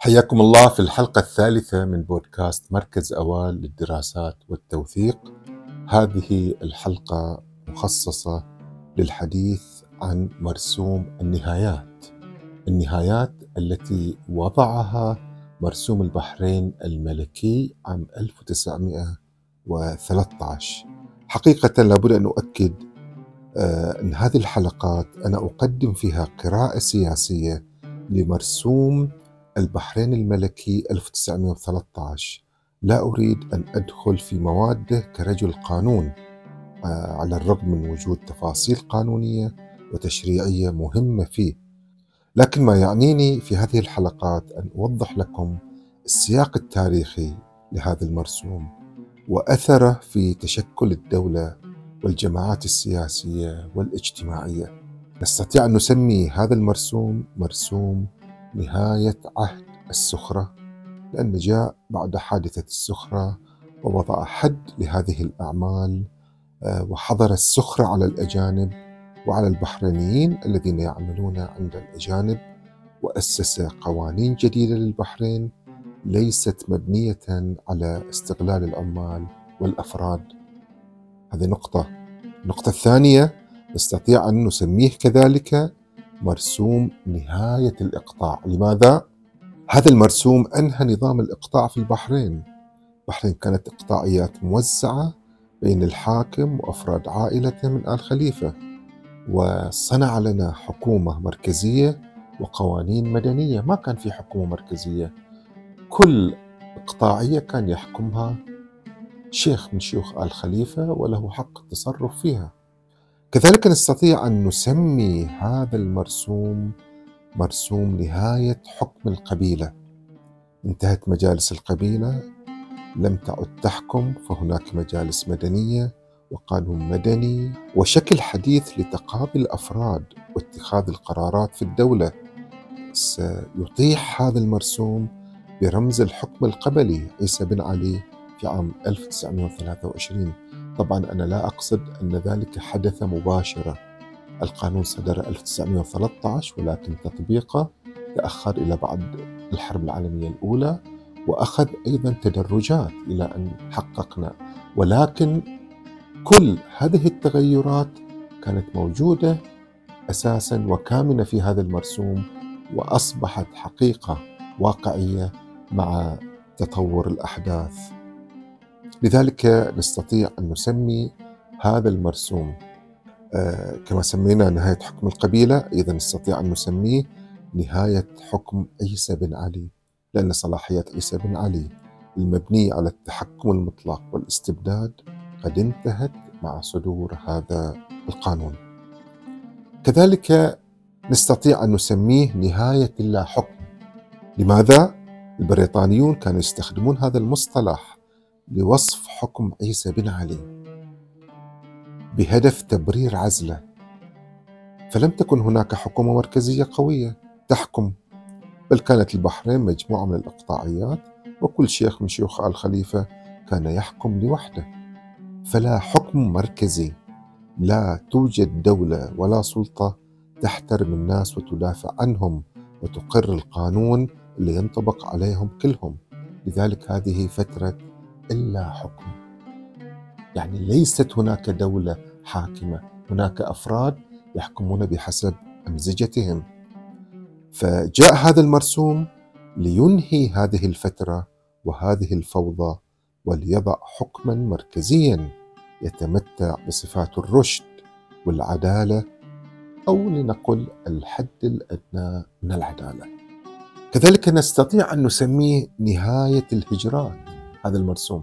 حياكم الله في الحلقة الثالثة من بودكاست مركز أوال للدراسات والتوثيق. هذه الحلقة مخصصة للحديث عن مرسوم النهايات. النهايات التي وضعها مرسوم البحرين الملكي عام 1913. حقيقة لابد أن أؤكد آه، أن هذه الحلقات أنا أقدم فيها قراءة سياسية لمرسوم البحرين الملكي 1913 لا أريد أن أدخل في مواده كرجل قانون آه، على الرغم من وجود تفاصيل قانونية وتشريعية مهمة فيه. لكن ما يعنيني في هذه الحلقات أن أوضح لكم السياق التاريخي لهذا المرسوم وأثره في تشكل الدولة والجماعات السياسية والاجتماعية. نستطيع أن نسمي هذا المرسوم مرسوم نهاية عهد السخرة لأن جاء بعد حادثة السخرة ووضع حد لهذه الأعمال آه، وحظر السخرة على الأجانب وعلى البحرينيين الذين يعملون عند الأجانب وأسس قوانين جديدة للبحرين ليست مبنية على استغلال العمال والأفراد. هذه نقطة. النقطة الثانية نستطيع أن نسميه كذلك مرسوم نهاية الإقطاع. لماذا؟ هذا المرسوم أنهى نظام الإقطاع في البحرين. البحرين كانت إقطاعيات موزعة بين الحاكم وأفراد عائلته من آل خليفة وصنع لنا حكومة مركزية وقوانين مدنية. ما كان في حكومة مركزية. كل إقطاعية كان يحكمها شيخ من شيوخ آل خليفة وله حق التصرف فيها. كذلك نستطيع أن نسمي هذا المرسوم مرسوم نهاية حكم القبيلة. انتهت مجالس القبيلة لم تعد تحكم فهناك مجالس مدنية وقانون مدني وشكل حديث لتقاضي الأفراد واتخاذ القرارات في الدولة. سيطيح هذا المرسوم برمز الحكم القبلي عيسى بن علي في عام 1923 طبعا أنا لا أقصد أن ذلك حدث مباشرة. القانون صدر 1913 ولكن تطبيقه تأخر إلى بعد الحرب العالمية الأولى وأخذ أيضا تدرجات إلى أن حققنا. ولكن كل هذه التغيرات كانت موجودة أساسا وكامنة في هذا المرسوم وأصبحت حقيقة واقعية مع تطور الأحداث. لذلك نستطيع أن نسمي هذا المرسوم آه، كما سمينا نهاية حكم القبيلة أيضا نستطيع أن نسميه نهاية حكم عيسى بن علي لأن صلاحيات عيسى بن علي المبنية على التحكم المطلق والاستبداد قد انتهت مع صدور هذا القانون كذلك نستطيع أن نسميه نهاية اللا حكم لماذا؟ البريطانيون كانوا يستخدمون هذا المصطلح لوصف حكم عيسى بن علي بهدف تبرير عزله. فلم تكن هناك حكومة مركزية قوية تحكم بل كانت البحرين مجموعة من الإقطاعيات وكل شيخ من شيوخ آل خليفة كان يحكم لوحده. فلا حكم مركزي لا توجد دولة ولا سلطة تحترم الناس وتدافع عنهم وتقر القانون اللي ينطبق عليهم كلهم. لذلك هذه فترة إلا حكم. يعني ليست هناك دولة حاكمة هناك أفراد يحكمون بحسب أمزجتهم. فجاء هذا المرسوم لينهي هذه الفترة وهذه الفوضى وليضع حكما مركزيا يتمتع بصفات الرشد والعدالة أو لنقل الحد الأدنى من العدالة. كذلك نستطيع أن نسميه نهاية الهجرات هذا المرسوم.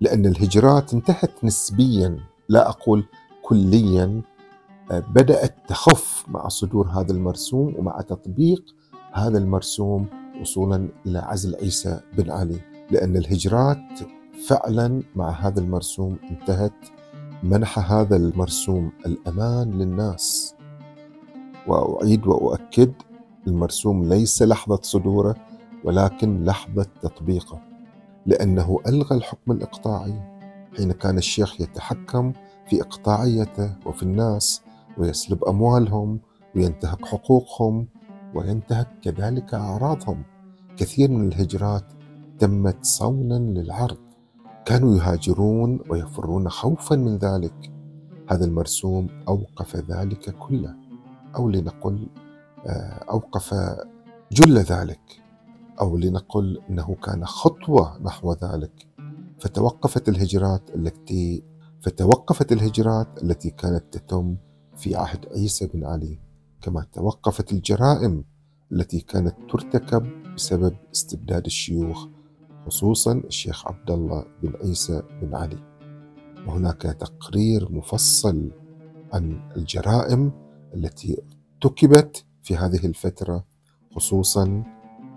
لأن الهجرات انتهت نسبيا لا أقول كليا آه، بدأت تخف مع صدور هذا المرسوم ومع تطبيق هذا المرسوم وصولا إلى عزل عيسى بن علي. لأن الهجرات فعلا مع هذا المرسوم انتهت منح هذا المرسوم الأمان للناس. وأعيد وأؤكد المرسوم ليس لحظة صدوره ولكن لحظة تطبيقه. لأنه ألغى الحكم الإقطاعي حين كان الشيخ يتحكم في إقطاعيته وفي الناس ويسلب أموالهم وينتهك حقوقهم وينتهك كذلك أعراضهم. كثير من الهجرات تمت صونا للعرض. كانوا يهاجرون ويفرون خوفا من ذلك. هذا المرسوم أوقف ذلك كله أو لنقل آه، أوقف جل ذلك. أو لنقل أنه كان خطوة نحو ذلك. فتوقفت الهجرات التي فتوقفت الهجرات التي كانت تتم في عهد عيسى بن علي كما توقفت الجرائم التي كانت ترتكب بسبب استبداد الشيوخ خصوصا الشيخ عبد الله بن عيسى بن علي. وهناك تقرير مفصل عن الجرائم التي ارتكبت في هذه الفترة خصوصا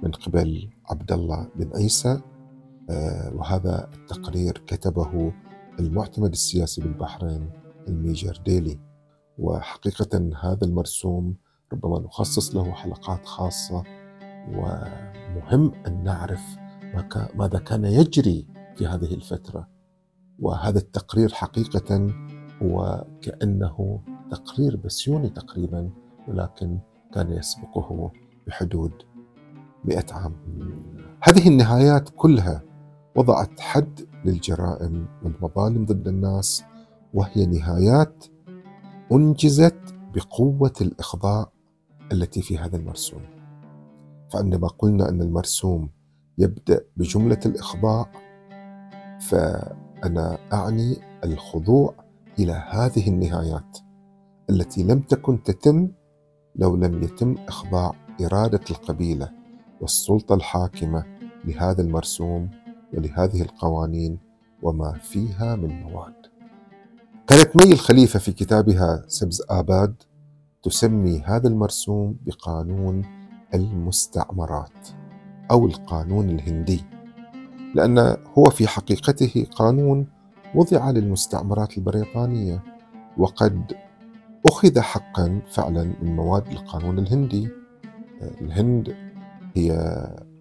من قبل عبد الله بن عيسى آه، وهذا التقرير كتبه المعتمد السياسي بالبحرين الميجر ديلي. وحقيقة هذا المرسوم ربما نخصص له حلقات خاصة ومهم أن نعرف ماذا كان يجري في هذه الفترة. وهذا التقرير حقيقة هو كأنه تقرير بسيوني تقريبا ولكن كان يسبقه بحدود مئة عام. هذه النهايات كلها وضعت حد للجرائم والمظالم ضد الناس وهي نهايات أنجزت بقوة الإخضاع التي في هذا المرسوم. فعندما قلنا أن المرسوم يبدأ بجملة الإخضاع فأنا أعني الخضوع إلى هذه النهايات التي لم تكن تتم لو لم يتم إخضاع إرادة القبيلة. والسلطة الحاكمة لهذا المرسوم ولهذه القوانين وما فيها من مواد. كانت مي الخليفة في كتابها سبز آباد تسمي هذا المرسوم بقانون المستعمرات أو القانون الهندي لأن هو في حقيقته قانون وضع للمستعمرات البريطانية وقد أخذ حقا فعلا من مواد القانون الهندي الهند هي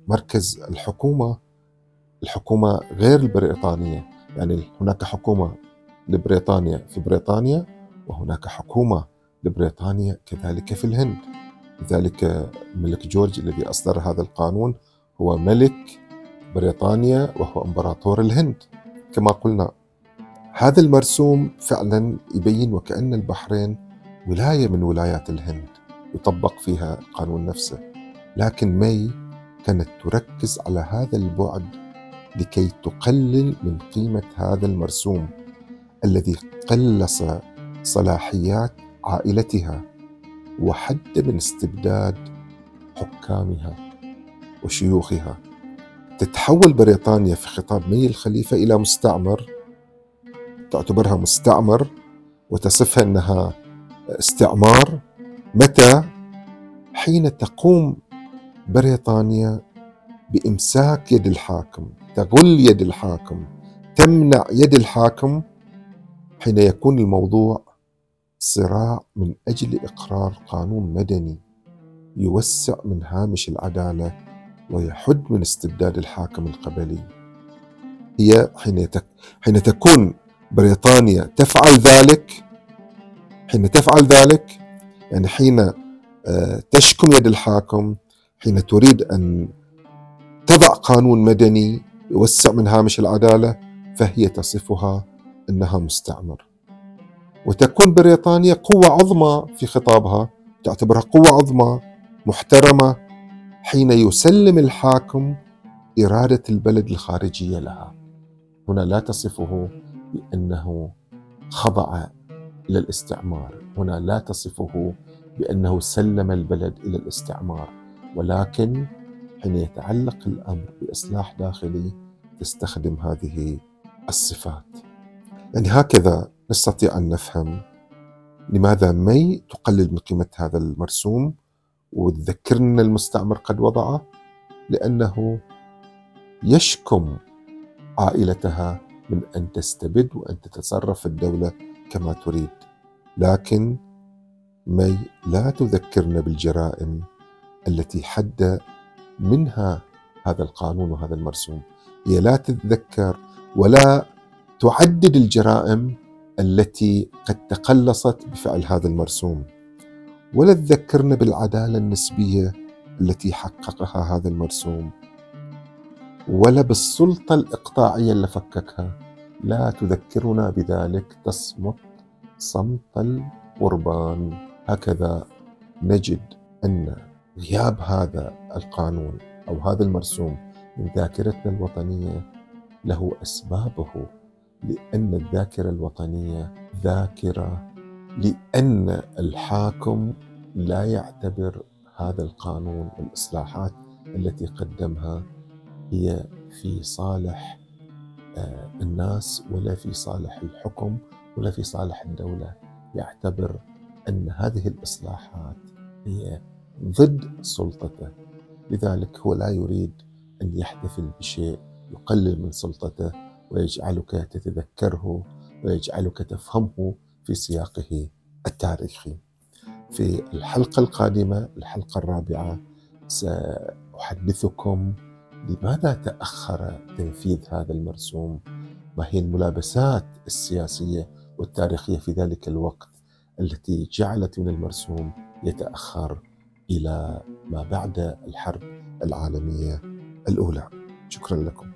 مركز الحكومة الحكومة غير البريطانية. يعني هناك حكومة لبريطانيا في بريطانيا وهناك حكومة لبريطانيا كذلك في الهند. لذلك الملك جورج الذي أصدر هذا القانون هو ملك بريطانيا وهو إمبراطور الهند. كما قلنا هذا المرسوم فعلا يبين وكأن البحرين ولاية من ولايات الهند يطبق فيها القانون نفسه. لكن مي كانت تركز على هذا البعد لكي تقلل من قيمة هذا المرسوم الذي قلص صلاحيات عائلتها وحد من استبداد حكامها وشيوخها. تتحول بريطانيا في خطاب مي الخليفة إلى مستعمر تعتبرها مستعمر وتصفها أنها استعمار. متى؟ حين تقوم بريطانيا بإمساك يد الحاكم تغل يد الحاكم تمنع يد الحاكم حين يكون الموضوع صراع من أجل إقرار قانون مدني يوسع من هامش العدالة ويحد من استبداد الحاكم القبلي. هي حين حين تكون بريطانيا تفعل ذلك حين تفعل ذلك يعني حين آه، تشكم يد الحاكم حين تريد أن تضع قانون مدني يوسع من هامش العدالة فهي تصفها أنها مستعمر. وتكون بريطانيا قوة عظمى في خطابها تعتبرها قوة عظمى محترمة حين يسلم الحاكم إرادة البلد الخارجية لها. هنا لا تصفه بأنه خضع إلى الاستعمار، هنا لا تصفه بأنه سلم البلد إلى الاستعمار، ولكن حين يتعلق الأمر بإصلاح داخلي تستخدم هذه الصفات. يعني هكذا نستطيع أن نفهم لماذا مي تقلل من قيمة هذا المرسوم وتذكرنا المستعمر قد وضعه لأنه يشكم عائلتها من أن تستبد وأن تتصرف الدولة كما تريد لكن مي لا تذكرنا بالجرائم التي حد منها هذا القانون وهذا المرسوم. هي لا تتذكر ولا تعدد الجرائم التي قد تقلصت بفعل هذا المرسوم ولا تذكرنا بالعدالة النسبية التي حققها هذا المرسوم ولا بالسلطة الإقطاعية اللي فككها. لا تذكرنا بذلك تصمت صمت القربان. هكذا نجد أن غياب هذا القانون أو هذا المرسوم من ذاكرتنا الوطنية له أسبابه لأن الذاكرة الوطنية ذاكرة لأن الحاكم لا يعتبر هذا القانون والإصلاحات التي قدمها هي في صالح آه، الناس ولا في صالح الحكم ولا في صالح الدولة. يعتبر أن هذه الإصلاحات هي ضد سلطته لذلك هو لا يريد أن يحتفل بشيء يقلل من سلطته ويجعلك تتذكره ويجعلك تفهمه في سياقه التاريخي. في الحلقة القادمة الحلقة الرابعة سأحدثكم لماذا تأخر تنفيذ هذا المرسوم؟ ما هي الملابسات السياسية والتاريخية في ذلك الوقت التي جعلت من المرسوم يتأخر إلى ما بعد الحرب العالمية الأولى. شكرا لكم.